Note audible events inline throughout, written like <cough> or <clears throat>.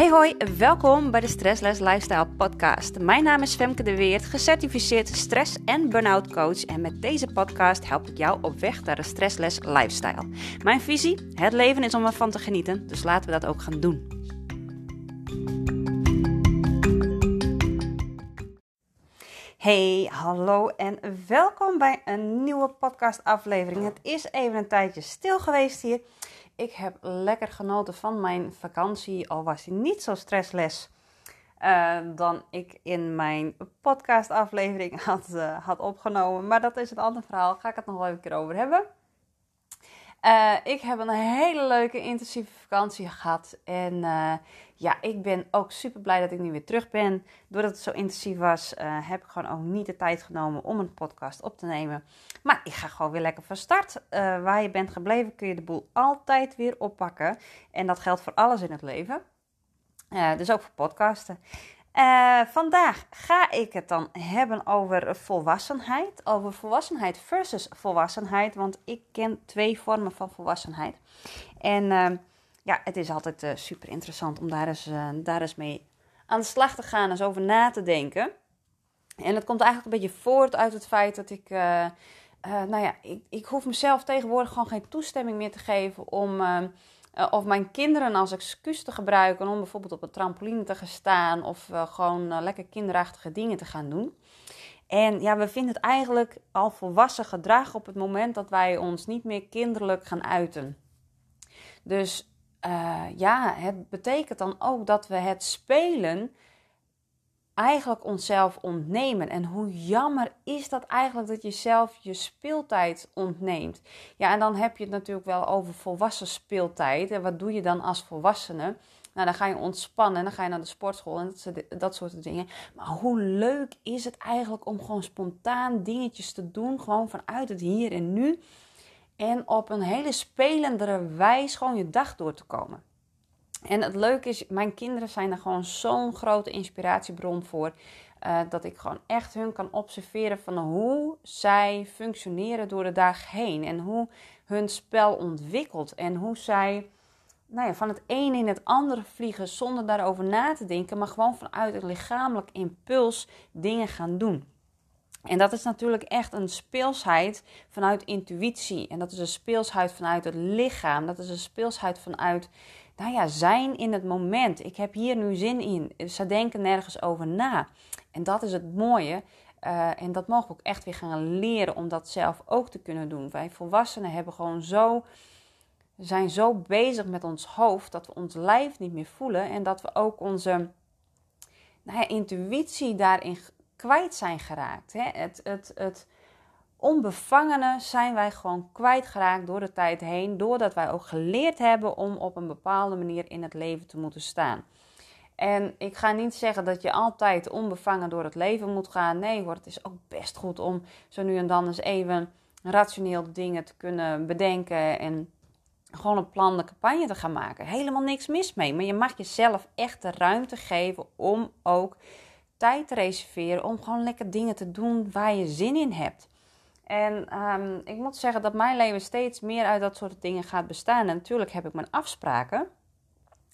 Hey hoi, welkom bij de Stressless Lifestyle podcast. Mijn naam is Femke de Weert, gecertificeerd stress- en burn-out coach en met deze podcast help ik jou op weg naar een stressless lifestyle. Mijn visie, het leven is om ervan te genieten, dus laten we dat ook gaan doen. Hey, hallo en welkom bij een nieuwe podcast aflevering. Het is even een tijdje stil geweest hier ik heb lekker genoten van mijn vakantie, al was hij niet zo stressless uh, dan ik in mijn podcastaflevering <laughs> had, uh, had opgenomen. Maar dat is een ander verhaal, ga ik het nog wel even over hebben. Uh, ik heb een hele leuke intensieve vakantie gehad. En uh, ja, ik ben ook super blij dat ik nu weer terug ben. Doordat het zo intensief was, uh, heb ik gewoon ook niet de tijd genomen om een podcast op te nemen. Maar ik ga gewoon weer lekker van start. waar je bent gebleven kun je de boel altijd weer oppakken. En dat geldt voor alles in het leven. dus ook voor podcasten. Uh, vandaag ga ik het dan hebben over volwassenheid. Over volwassenheid versus volwassenheid. Want ik ken twee vormen van volwassenheid. En uh, ja, het is altijd uh, super interessant om daar eens, daar eens mee aan de slag te gaan. Eens over na te denken. En het komt eigenlijk een beetje voort uit het feit dat ik. nou ja, ik, ik hoef mezelf tegenwoordig gewoon geen toestemming meer te geven om uh, of mijn kinderen als excuus te gebruiken om bijvoorbeeld op een trampoline te gaan staan of uh, gewoon uh, lekker kinderachtige dingen te gaan doen. En ja, we vinden het eigenlijk al volwassen gedrag op het moment dat wij ons niet meer kinderlijk gaan uiten. Dus ja, het betekent dan ook dat we het spelen eigenlijk onszelf ontnemen. En hoe jammer is dat eigenlijk dat je zelf je speeltijd ontneemt. Ja, en dan heb je het natuurlijk wel over volwassen speeltijd. En wat doe je dan als volwassene? Nou, dan ga je ontspannen, dan ga je naar de sportschool en dat, dat soort dingen. Maar hoe leuk is het eigenlijk om gewoon spontaan dingetjes te doen, gewoon vanuit het hier en nu. En op een hele spelendere wijze gewoon je dag door te komen. En het leuke is, mijn kinderen zijn er gewoon zo'n grote inspiratiebron voor. Uh, dat ik gewoon echt hun kan observeren van hoe zij functioneren door de dag heen. En hoe hun spel ontwikkelt. En hoe zij nou ja, van het een in het andere vliegen zonder daarover na te denken. Maar gewoon vanuit een lichamelijk impuls dingen gaan doen. En dat is natuurlijk echt een speelsheid vanuit intuïtie. En dat is een speelsheid vanuit het lichaam. Dat is een speelsheid vanuit nou ja, zijn in het moment. Ik heb hier nu zin in. Ze denken nergens over na. En dat is het mooie. Uh, en dat mogen we ook echt weer gaan leren om dat zelf ook te kunnen doen. Wij volwassenen hebben gewoon zo, zijn zo bezig met ons hoofd dat we ons lijf niet meer voelen. En dat we ook onze nou ja, intuïtie daarin kwijt zijn geraakt. Hè? Het, het, het, onbevangene zijn wij gewoon kwijtgeraakt door de tijd heen, doordat wij ook geleerd hebben om op een bepaalde manier in het leven te moeten staan. En ik ga niet zeggen dat je altijd onbevangen door het leven moet gaan. Nee hoor, het is ook best goed om zo nu en dan eens even rationeel dingen te kunnen bedenken en gewoon een plan de campagne te gaan maken. Helemaal niks mis mee, maar je mag jezelf echt de ruimte geven om ook tijd te reserveren om gewoon lekker dingen te doen waar je zin in hebt. En um, ik moet zeggen dat mijn leven steeds meer uit dat soort dingen gaat bestaan. En natuurlijk heb ik mijn afspraken.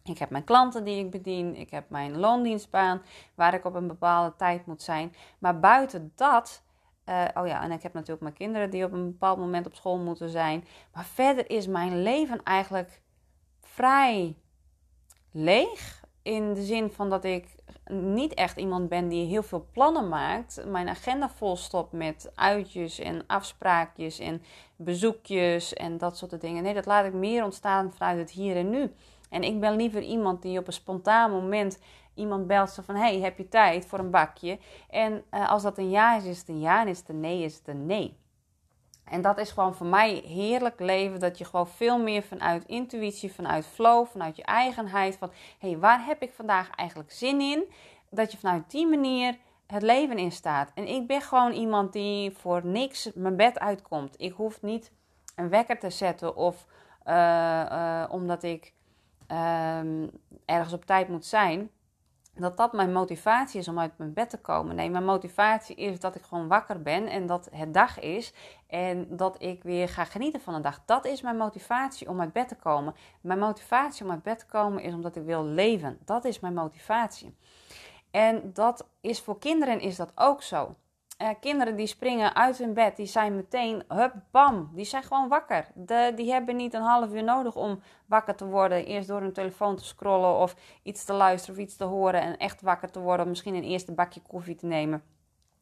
Ik heb mijn klanten die ik bedien. Ik heb mijn loondienstbaan waar ik op een bepaalde tijd moet zijn. Maar buiten dat. Uh, oh ja, en ik heb natuurlijk mijn kinderen die op een bepaald moment op school moeten zijn. Maar verder is mijn leven eigenlijk vrij leeg. In de zin van dat ik niet echt iemand ben die heel veel plannen maakt. Mijn agenda volstopt met uitjes en afspraakjes en bezoekjes en dat soort dingen. Nee, dat laat ik meer ontstaan vanuit het hier en nu. En ik ben liever iemand die op een spontaan moment iemand belt van... hey, heb je tijd voor een bakje? En uh, als dat een ja is, is het een ja. En is het een nee, is het een nee. En dat is gewoon voor mij heerlijk leven. Dat je gewoon veel meer vanuit intuïtie, vanuit flow, vanuit je eigenheid. Van hé, hey, waar heb ik vandaag eigenlijk zin in? Dat je vanuit die manier het leven in staat. En ik ben gewoon iemand die voor niks mijn bed uitkomt. Ik hoef niet een wekker te zetten of uh, uh, omdat ik uh, ergens op tijd moet zijn. Dat dat mijn motivatie is om uit mijn bed te komen. Nee, mijn motivatie is dat ik gewoon wakker ben en dat het dag is en dat ik weer ga genieten van de dag. Dat is mijn motivatie om uit bed te komen. Mijn motivatie om uit bed te komen is omdat ik wil leven. Dat is mijn motivatie. En dat is voor kinderen is dat ook zo. Uh, kinderen die springen uit hun bed, die zijn meteen, hup, bam, die zijn gewoon wakker. De, die hebben niet een half uur nodig om wakker te worden. Eerst door hun telefoon te scrollen of iets te luisteren of iets te horen en echt wakker te worden. Misschien een eerste bakje koffie te nemen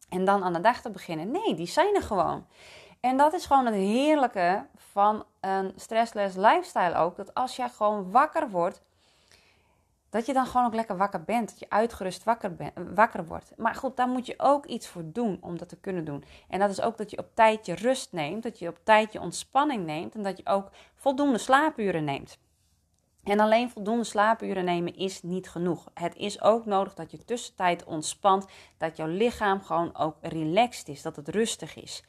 en dan aan de dag te beginnen. Nee, die zijn er gewoon. En dat is gewoon het heerlijke van een stressless lifestyle ook. Dat als jij gewoon wakker wordt, dat je dan gewoon ook lekker wakker bent. Dat je uitgerust wakker, wakker wordt. Maar goed, daar moet je ook iets voor doen om dat te kunnen doen. En dat is ook dat je op tijd je rust neemt. Dat je op tijd je ontspanning neemt. En dat je ook voldoende slaapuren neemt. En alleen voldoende slaapuren nemen is niet genoeg. Het is ook nodig dat je tussentijd ontspant. Dat jouw lichaam gewoon ook relaxed is. Dat het rustig is.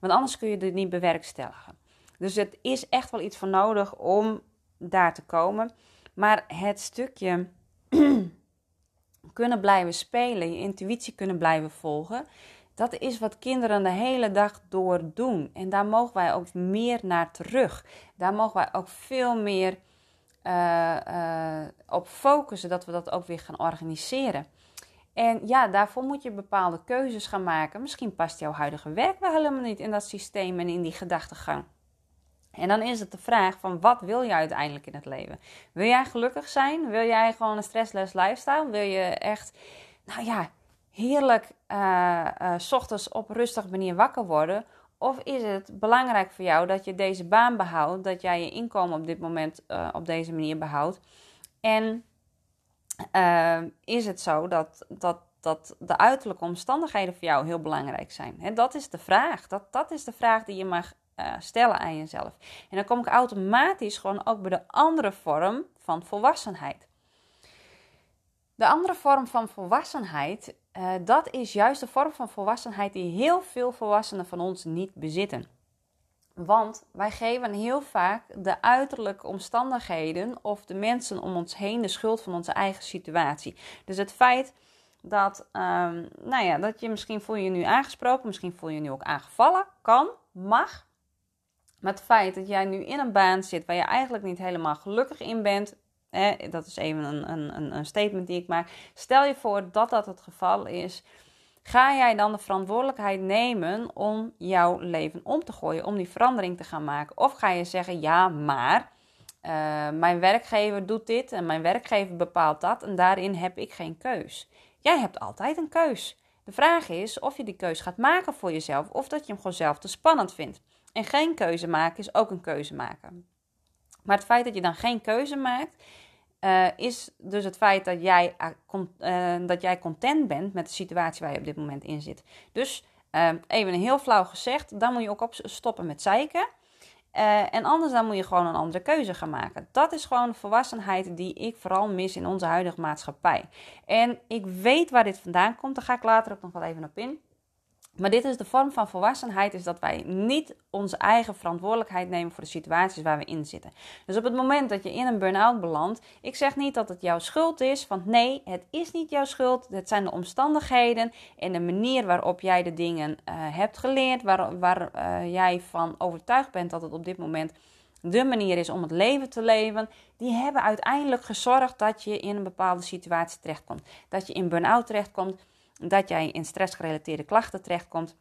Want anders kun je dit niet bewerkstelligen. Dus het is echt wel iets voor nodig om daar te komen. Maar het stukje <clears throat> kunnen blijven spelen, je intuïtie kunnen blijven volgen, dat is wat kinderen de hele dag door doen. En daar mogen wij ook meer naar terug. Daar mogen wij ook veel meer uh, uh, op focussen, dat we dat ook weer gaan organiseren. En ja, daarvoor moet je bepaalde keuzes gaan maken. Misschien past jouw huidige werk wel helemaal niet in dat systeem en in die gedachtegang. En dan is het de vraag van wat wil je uiteindelijk in het leven? Wil jij gelukkig zijn? Wil jij gewoon een stressless lifestyle? Wil je echt, nou ja, heerlijk uh, s ochtends op rustige manier wakker worden? Of is het belangrijk voor jou dat je deze baan behoudt, dat jij je inkomen op dit moment uh, op deze manier behoudt? En is het zo dat, dat, dat de uiterlijke omstandigheden voor jou heel belangrijk zijn? He, dat is de vraag. Dat, dat is de vraag die je mag uh, stellen aan jezelf. En dan kom ik automatisch gewoon ook bij de andere vorm van volwassenheid. De andere vorm van volwassenheid, uh, dat is juist de vorm van volwassenheid die heel veel volwassenen van ons niet bezitten. Want wij geven heel vaak de uiterlijke omstandigheden of de mensen om ons heen de schuld van onze eigen situatie. Dus het feit dat, um, nou ja, dat je misschien voel je je nu aangesproken, misschien voel je je nu ook aangevallen, kan, mag. Maar het feit dat jij nu in een baan zit waar je eigenlijk niet helemaal gelukkig in bent, hè, dat is even een, een, een statement die ik maak. Stel je voor dat dat het geval is. Ga jij dan de verantwoordelijkheid nemen om jouw leven om te gooien, om die verandering te gaan maken? Of ga je zeggen: ja, maar uh, mijn werkgever doet dit en mijn werkgever bepaalt dat en daarin heb ik geen keus? Jij hebt altijd een keus. De vraag is of je die keus gaat maken voor jezelf of dat je hem gewoon zelf te spannend vindt. En geen keuze maken is ook een keuze maken. Maar het feit dat je dan geen keuze maakt, uh, is dus het feit dat jij, uh, dat jij content bent met de situatie waar je op dit moment in zit. Dus even heel flauw gezegd, dan moet je ook op stoppen met zeiken. En anders dan moet je gewoon een andere keuze gaan maken. Dat is gewoon volwassenheid die ik vooral mis in onze huidige maatschappij. En ik weet waar dit vandaan komt, daar ga ik later ook nog wel even op in. Maar dit is de vorm van volwassenheid, is dat wij niet onze eigen verantwoordelijkheid nemen voor de situaties waar we in zitten. Dus op het moment dat je in een burn-out belandt, ik zeg niet dat het jouw schuld is, want nee, het is niet jouw schuld. Het zijn de omstandigheden en de manier waarop jij de dingen uh, hebt geleerd, waar, waar uh, jij van overtuigd bent dat het op dit moment de manier is om het leven te leven, die hebben uiteindelijk gezorgd dat je in een bepaalde situatie terechtkomt. Dat je in burn-out terechtkomt dat jij in stressgerelateerde klachten terechtkomt.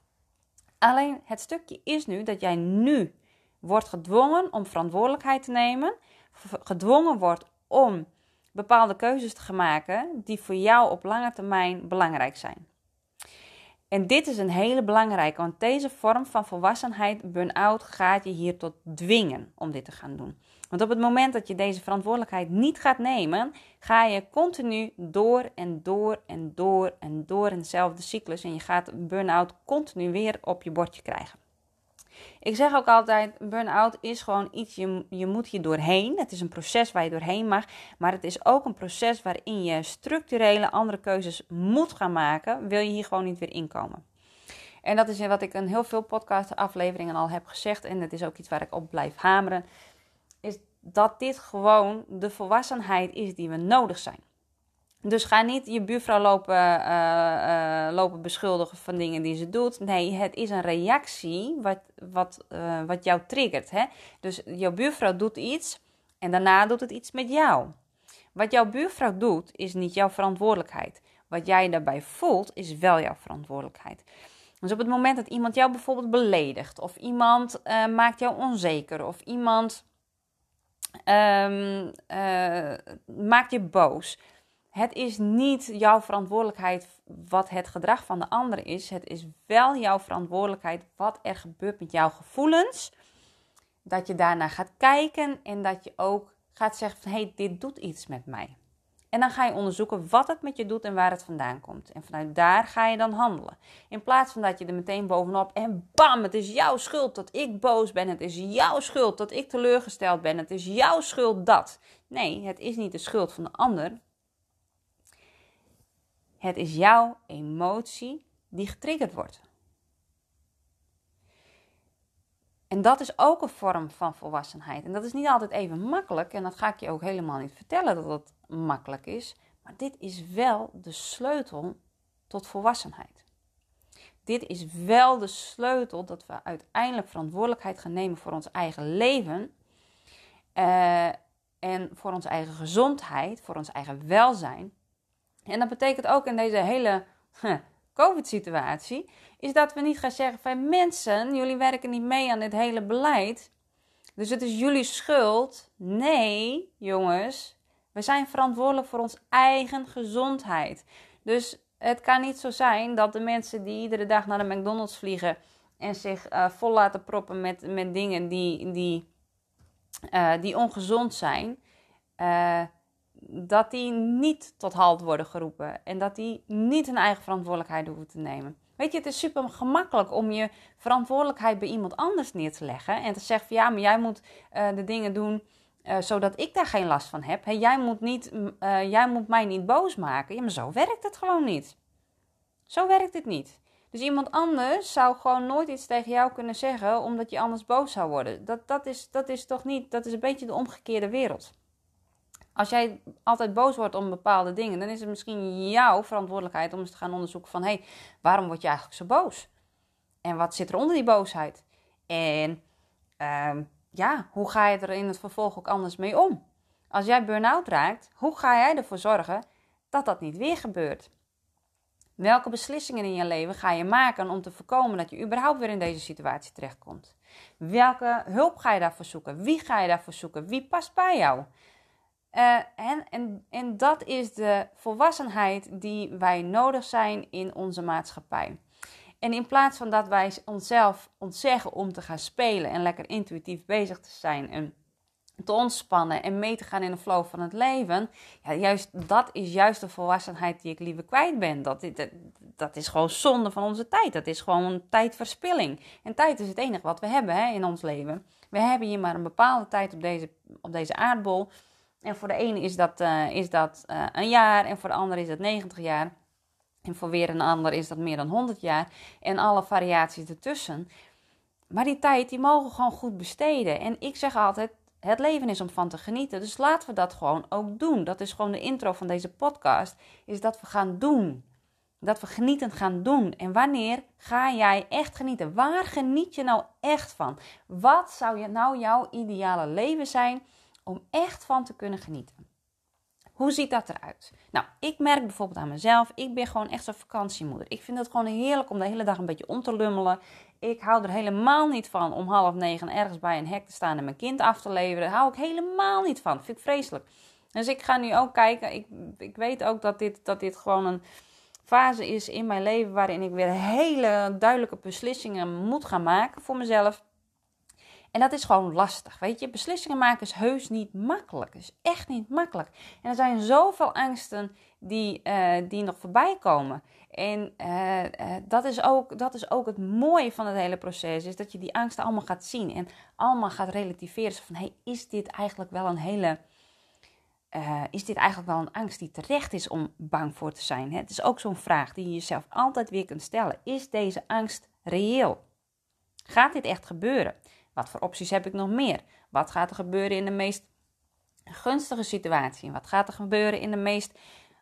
Alleen het stukje is nu dat jij nu wordt gedwongen om verantwoordelijkheid te nemen, gedwongen wordt om bepaalde keuzes te maken die voor jou op lange termijn belangrijk zijn. En dit is een hele belangrijke, want deze vorm van volwassenheid, burn-out, gaat je hier tot dwingen om dit te gaan doen. Want op het moment dat je deze verantwoordelijkheid niet gaat nemen, ga je continu door en door en door en door in dezelfde cyclus. En je gaat burn-out continu weer op je bordje krijgen. Ik zeg ook altijd: burn-out is gewoon iets, je, je moet hier doorheen. Het is een proces waar je doorheen mag. Maar het is ook een proces waarin je structurele andere keuzes moet gaan maken. Wil je hier gewoon niet weer inkomen? En dat is wat ik in heel veel podcast-afleveringen al heb gezegd. En het is ook iets waar ik op blijf hameren is dat dit gewoon de volwassenheid is die we nodig zijn. Dus ga niet je buurvrouw lopen, uh, uh, lopen beschuldigen van dingen die ze doet. Nee, het is een reactie wat, wat, uh, wat jou triggert. Hè? Dus jouw buurvrouw doet iets en daarna doet het iets met jou. Wat jouw buurvrouw doet, is niet jouw verantwoordelijkheid. Wat jij daarbij voelt, is wel jouw verantwoordelijkheid. Dus op het moment dat iemand jou bijvoorbeeld beledigt, of iemand maakt jou onzeker, of iemand um, maakt je boos het is niet jouw verantwoordelijkheid wat het gedrag van de ander is. Het is wel jouw verantwoordelijkheid wat er gebeurt met jouw gevoelens. Dat je daarna gaat kijken en dat je ook gaat zeggen van hé, hey, dit doet iets met mij. En dan ga je onderzoeken wat het met je doet en waar het vandaan komt. En vanuit daar ga je dan handelen. In plaats van dat je er meteen bovenop en bam, het is jouw schuld dat ik boos ben. Het is jouw schuld dat ik teleurgesteld ben. Het is jouw schuld dat. Nee, het is niet de schuld van de ander. Het is jouw emotie die getriggerd wordt. En dat is ook een vorm van volwassenheid. En dat is niet altijd even makkelijk. En dat ga ik je ook helemaal niet vertellen dat het makkelijk is. Maar dit is wel de sleutel tot volwassenheid. Dit is wel de sleutel dat we uiteindelijk verantwoordelijkheid gaan nemen voor ons eigen leven. Uh, en voor onze eigen gezondheid, voor ons eigen welzijn. En dat betekent ook in deze hele COVID-situatie, is dat we niet gaan zeggen van mensen, jullie werken niet mee aan dit hele beleid. Dus het is jullie schuld. Nee, jongens, we zijn verantwoordelijk voor ons eigen gezondheid. Dus het kan niet zo zijn dat de mensen die iedere dag naar de McDonald's vliegen en zich uh, vol laten proppen met, met dingen die, die, uh, die ongezond zijn, uh, dat die niet tot halt worden geroepen en dat die niet hun eigen verantwoordelijkheid hoeven te nemen. Weet je, het is super gemakkelijk om je verantwoordelijkheid bij iemand anders neer te leggen en te zeggen van ja, maar jij moet de dingen doen uh, zodat ik daar geen last van heb. Jij, moet niet, uh, jij moet mij niet boos maken. Ja, maar zo werkt het gewoon niet. Zo werkt het niet. Dus iemand anders zou gewoon nooit iets tegen jou kunnen zeggen omdat je anders boos zou worden. Dat, dat, is, dat is toch niet, dat is een beetje de omgekeerde wereld. Als jij altijd boos wordt om bepaalde dingen, dan is het misschien jouw verantwoordelijkheid om eens te gaan onderzoeken van hé, hey, waarom word je eigenlijk zo boos? En wat zit er onder die boosheid? En uh, ja, hoe ga je er in het vervolg ook anders mee om? Als jij burn-out raakt, hoe ga jij ervoor zorgen dat dat niet weer gebeurt? Welke beslissingen in je leven ga je maken om te voorkomen dat je überhaupt weer in deze situatie terechtkomt? Welke hulp ga je daarvoor zoeken? Wie ga je daarvoor zoeken? Wie past bij jou? Uh, en, en, en dat is de volwassenheid die wij nodig zijn in onze maatschappij. En in plaats van dat wij onszelf ontzeggen om te gaan spelen en lekker intuïtief bezig te zijn en te ontspannen en mee te gaan in de flow van het leven, ja, juist dat is juist de volwassenheid die ik liever kwijt ben. Dat, dat, dat is gewoon zonde van onze tijd. Dat is gewoon tijdverspilling. En tijd is het enige wat we hebben hè, in ons leven. We hebben hier maar een bepaalde tijd op deze, op deze aardbol. En voor de ene is dat, uh, is dat uh, een jaar en voor de ander is dat 90 jaar. Voor weer een ander is dat meer dan 100 jaar. En alle variaties ertussen. Maar die tijd, die mogen we gewoon goed besteden. En ik zeg altijd, het leven is om van te genieten. Dus laten we dat gewoon ook doen. Dat is gewoon de intro van deze podcast. Is dat we gaan doen. Dat we genietend gaan doen. En wanneer ga jij echt genieten? Waar geniet je nou echt van? Wat zou nou jouw ideale leven zijn? om echt van te kunnen genieten. Hoe ziet dat eruit? Nou, ik merk bijvoorbeeld aan mezelf, ik ben gewoon echt zo'n vakantiemoeder. Ik vind het gewoon heerlijk om de hele dag een beetje om te lummelen. Ik hou er helemaal niet van om half negen ergens bij een hek te staan en mijn kind af te leveren. Daar hou ik helemaal niet van. Vind ik vreselijk. Dus ik ga nu ook kijken. Ik, ik weet ook dat dit, dat dit gewoon een fase is in mijn leven waarin ik weer hele duidelijke beslissingen moet gaan maken voor mezelf. En dat is gewoon lastig. Weet je, beslissingen maken is heus niet makkelijk. is echt niet makkelijk. En er zijn zoveel angsten die, uh, die nog voorbij komen. En uh, uh, dat, is ook, dat is ook het mooie van het hele proces. Is dat je die angsten allemaal gaat zien. En allemaal gaat relativeren. Van, hey, is dit eigenlijk wel een hele... is dit eigenlijk wel een angst die terecht is om bang voor te zijn? Het is ook zo'n vraag die je jezelf altijd weer kunt stellen. Is deze angst reëel? Gaat dit echt gebeuren? Wat voor opties heb ik nog meer? Wat gaat er gebeuren in de meest gunstige situatie? Wat gaat er gebeuren in de meest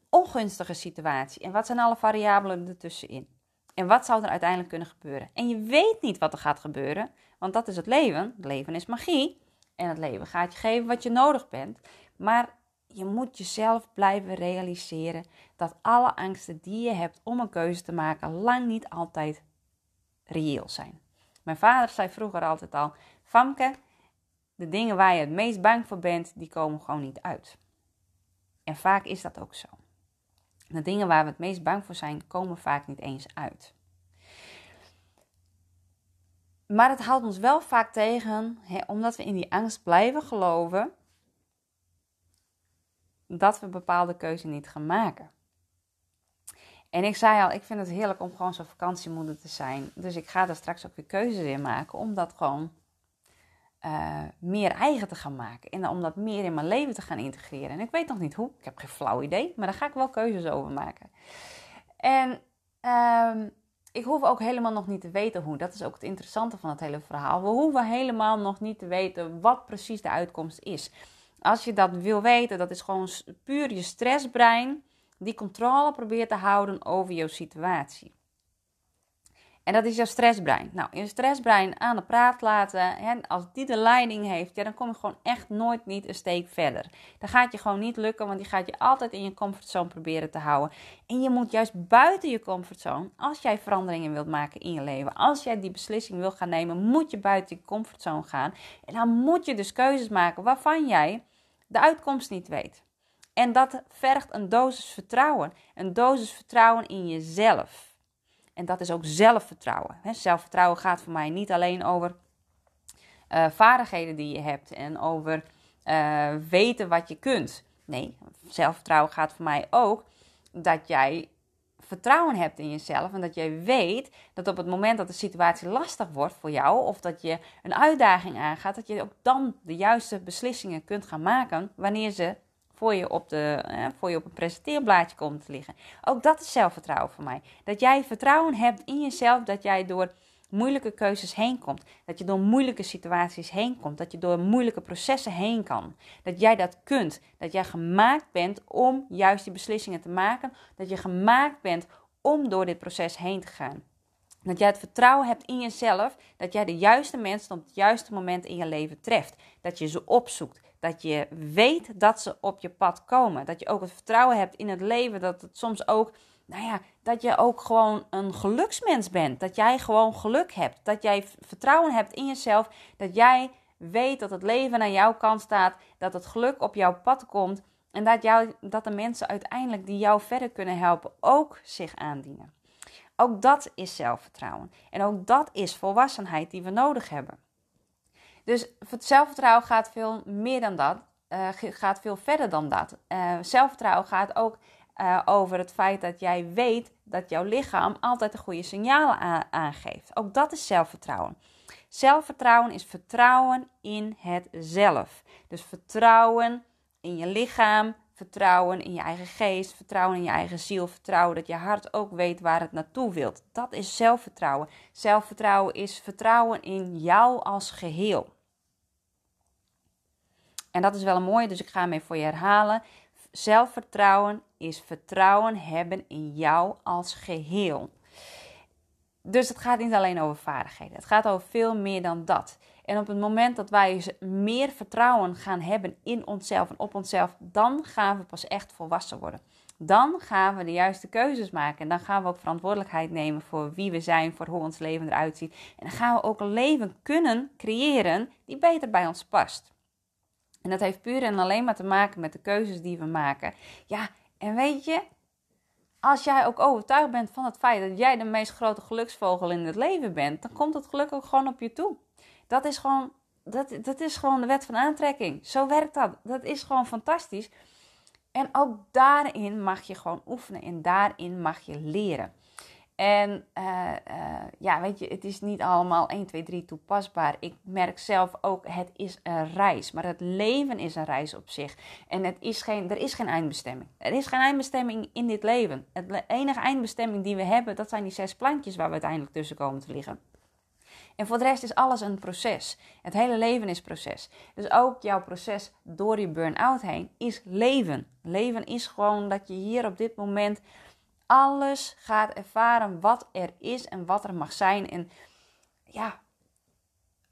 ongunstige situatie? En wat zijn alle variabelen ertussenin? En wat zou er uiteindelijk kunnen gebeuren? En je weet niet wat er gaat gebeuren, want dat is het leven. Het leven is magie. En het leven gaat je geven wat je nodig bent. Maar je moet jezelf blijven realiseren dat alle angsten die je hebt om een keuze te maken lang niet altijd reëel zijn. Mijn vader zei vroeger altijd al: Famke, de dingen waar je het meest bang voor bent, die komen gewoon niet uit. En vaak is dat ook zo. De dingen waar we het meest bang voor zijn, komen vaak niet eens uit. Maar het houdt ons wel vaak tegen, hè, omdat we in die angst blijven geloven, dat we bepaalde keuzes niet gaan maken. En ik zei al, ik vind het heerlijk om gewoon zo'n vakantiemoeder te zijn. Dus ik ga er straks ook weer keuzes in maken om dat gewoon uh, meer eigen te gaan maken. En om dat meer in mijn leven te gaan integreren. En ik weet nog niet hoe, ik heb geen flauw idee, maar daar ga ik wel keuzes over maken. En uh, ik hoef ook helemaal nog niet te weten hoe. Dat is ook het interessante van het hele verhaal. We hoeven helemaal nog niet te weten wat precies de uitkomst is. Als je dat wil weten, dat is gewoon puur je stressbrein die controle probeert te houden over jouw situatie. En dat is jouw stressbrein. Nou, je stressbrein aan de praat laten, hè, als die de leiding heeft, ja, dan kom je gewoon echt nooit niet een steek verder. Dan gaat je gewoon niet lukken, want die gaat je altijd in je comfortzone proberen te houden. En je moet juist buiten je comfortzone, als jij veranderingen wilt maken in je leven, als jij die beslissing wil gaan nemen, moet je buiten je comfortzone gaan. En dan moet je dus keuzes maken waarvan jij de uitkomst niet weet. En dat vergt een dosis vertrouwen. Een dosis vertrouwen in jezelf. En dat is ook zelfvertrouwen. Zelfvertrouwen gaat voor mij niet alleen over uh, vaardigheden die je hebt en over uh, weten wat je kunt. Nee, zelfvertrouwen gaat voor mij ook dat jij vertrouwen hebt in jezelf en dat jij weet dat op het moment dat de situatie lastig wordt voor jou of dat je een uitdaging aangaat, dat je ook dan de juiste beslissingen kunt gaan maken wanneer ze voor je, op de, voor je op een presenteerblaadje komt te liggen. Ook dat is zelfvertrouwen voor mij. Dat jij vertrouwen hebt in jezelf, dat jij door moeilijke keuzes heen komt. Dat je door moeilijke situaties heen komt. Dat je door moeilijke processen heen kan. Dat jij dat kunt. Dat jij gemaakt bent om juist die beslissingen te maken. Dat je gemaakt bent om door dit proces heen te gaan. Dat jij het vertrouwen hebt in jezelf. Dat jij de juiste mensen op het juiste moment in je leven treft. Dat je ze opzoekt. Dat je weet dat ze op je pad komen. Dat je ook het vertrouwen hebt in het leven. Dat het soms ook, nou ja, dat je ook gewoon een geluksmens bent. Dat jij gewoon geluk hebt. Dat jij vertrouwen hebt in jezelf. Dat jij weet dat het leven aan jouw kant staat. Dat het geluk op jouw pad komt. En dat, jou, dat de mensen uiteindelijk die jou verder kunnen helpen ook zich aandienen. Ook dat is zelfvertrouwen. En ook dat is volwassenheid die we nodig hebben. Dus zelfvertrouwen gaat veel meer dan dat. Uh, gaat veel verder dan dat. Uh, zelfvertrouwen gaat ook uh, over het feit dat jij weet dat jouw lichaam altijd de goede signalen aangeeft. Ook dat is zelfvertrouwen. Zelfvertrouwen is vertrouwen in het zelf. Dus vertrouwen in je lichaam, vertrouwen in je eigen geest, vertrouwen in je eigen ziel, vertrouwen dat je hart ook weet waar het naartoe wilt. Dat is zelfvertrouwen. Zelfvertrouwen is vertrouwen in jou als geheel. En dat is wel een mooie, dus ik ga hem even voor je herhalen. Zelfvertrouwen is vertrouwen hebben in jou als geheel. Dus het gaat niet alleen over vaardigheden. Het gaat over veel meer dan dat. En op het moment dat wij meer vertrouwen gaan hebben in onszelf en op onszelf, dan gaan we pas echt volwassen worden. Dan gaan we de juiste keuzes maken. En dan gaan we ook verantwoordelijkheid nemen voor wie we zijn, voor hoe ons leven eruit ziet. En dan gaan we ook een leven kunnen creëren die beter bij ons past. En dat heeft puur en alleen maar te maken met de keuzes die we maken. Ja, en weet je, als jij ook overtuigd bent van het feit dat jij de meest grote geluksvogel in het leven bent, dan komt het geluk ook gewoon op je toe. Dat is gewoon, dat, dat is gewoon de wet van aantrekking. Zo werkt dat. Dat is gewoon fantastisch. En ook daarin mag je gewoon oefenen en daarin mag je leren. En uh, uh, ja, weet je, het is niet allemaal 1, 2, 3 toepasbaar. Ik merk zelf ook, het is een reis. Maar het leven is een reis op zich. En het is geen, er is geen eindbestemming. Er is geen eindbestemming in dit leven. Het enige eindbestemming die we hebben, dat zijn die zes plantjes waar we uiteindelijk tussen komen te liggen. En voor de rest is alles een proces. Het hele leven is proces. Dus ook jouw proces door die burn-out heen is leven. Leven is gewoon dat je hier op dit moment alles gaat ervaren wat er is en wat er mag zijn. En ja,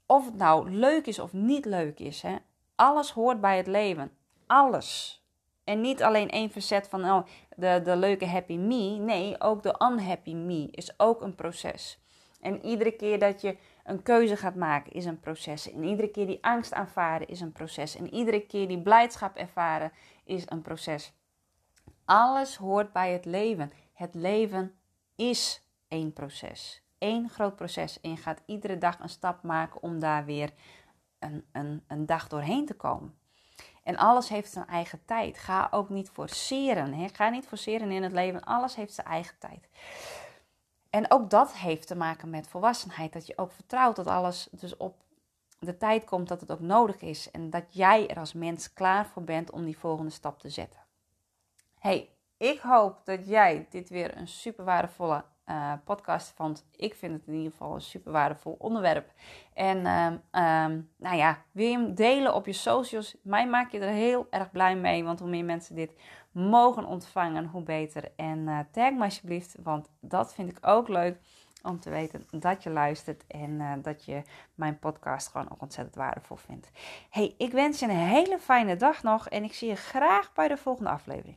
of het nou leuk is of niet leuk is, hè, alles hoort bij het leven. Alles. En niet alleen één verzet van oh, de, de leuke happy me. Nee, ook de unhappy me is ook een proces. En iedere keer dat je een keuze gaat maken is een proces. En iedere keer die angst aanvaarden is een proces. En iedere keer die blijdschap ervaren is een proces. Alles hoort bij het leven. Het leven is één proces. Eén groot proces. En je gaat iedere dag een stap maken om daar weer een, een, een dag doorheen te komen. En alles heeft zijn eigen tijd. Ga ook niet forceren. Hè? Ga niet forceren in het leven. Alles heeft zijn eigen tijd. En ook dat heeft te maken met volwassenheid. Dat je ook vertrouwt dat alles dus op de tijd komt dat het ook nodig is. En dat jij er als mens klaar voor bent om die volgende stap te zetten. Hey, ik hoop dat jij dit weer een super waardevolle uh, podcast vond. Ik vind het in ieder geval een super waardevol onderwerp. En uh, nou ja, wil je hem delen op je socials? Mij maak je er heel erg blij mee. Want hoe meer mensen dit mogen ontvangen, hoe beter. En uh, tag me alsjeblieft, want dat vind ik ook leuk om te weten dat je luistert en uh, dat je mijn podcast gewoon ook ontzettend waardevol vindt. Hey, ik wens je een hele fijne dag nog en ik zie je graag bij de volgende aflevering.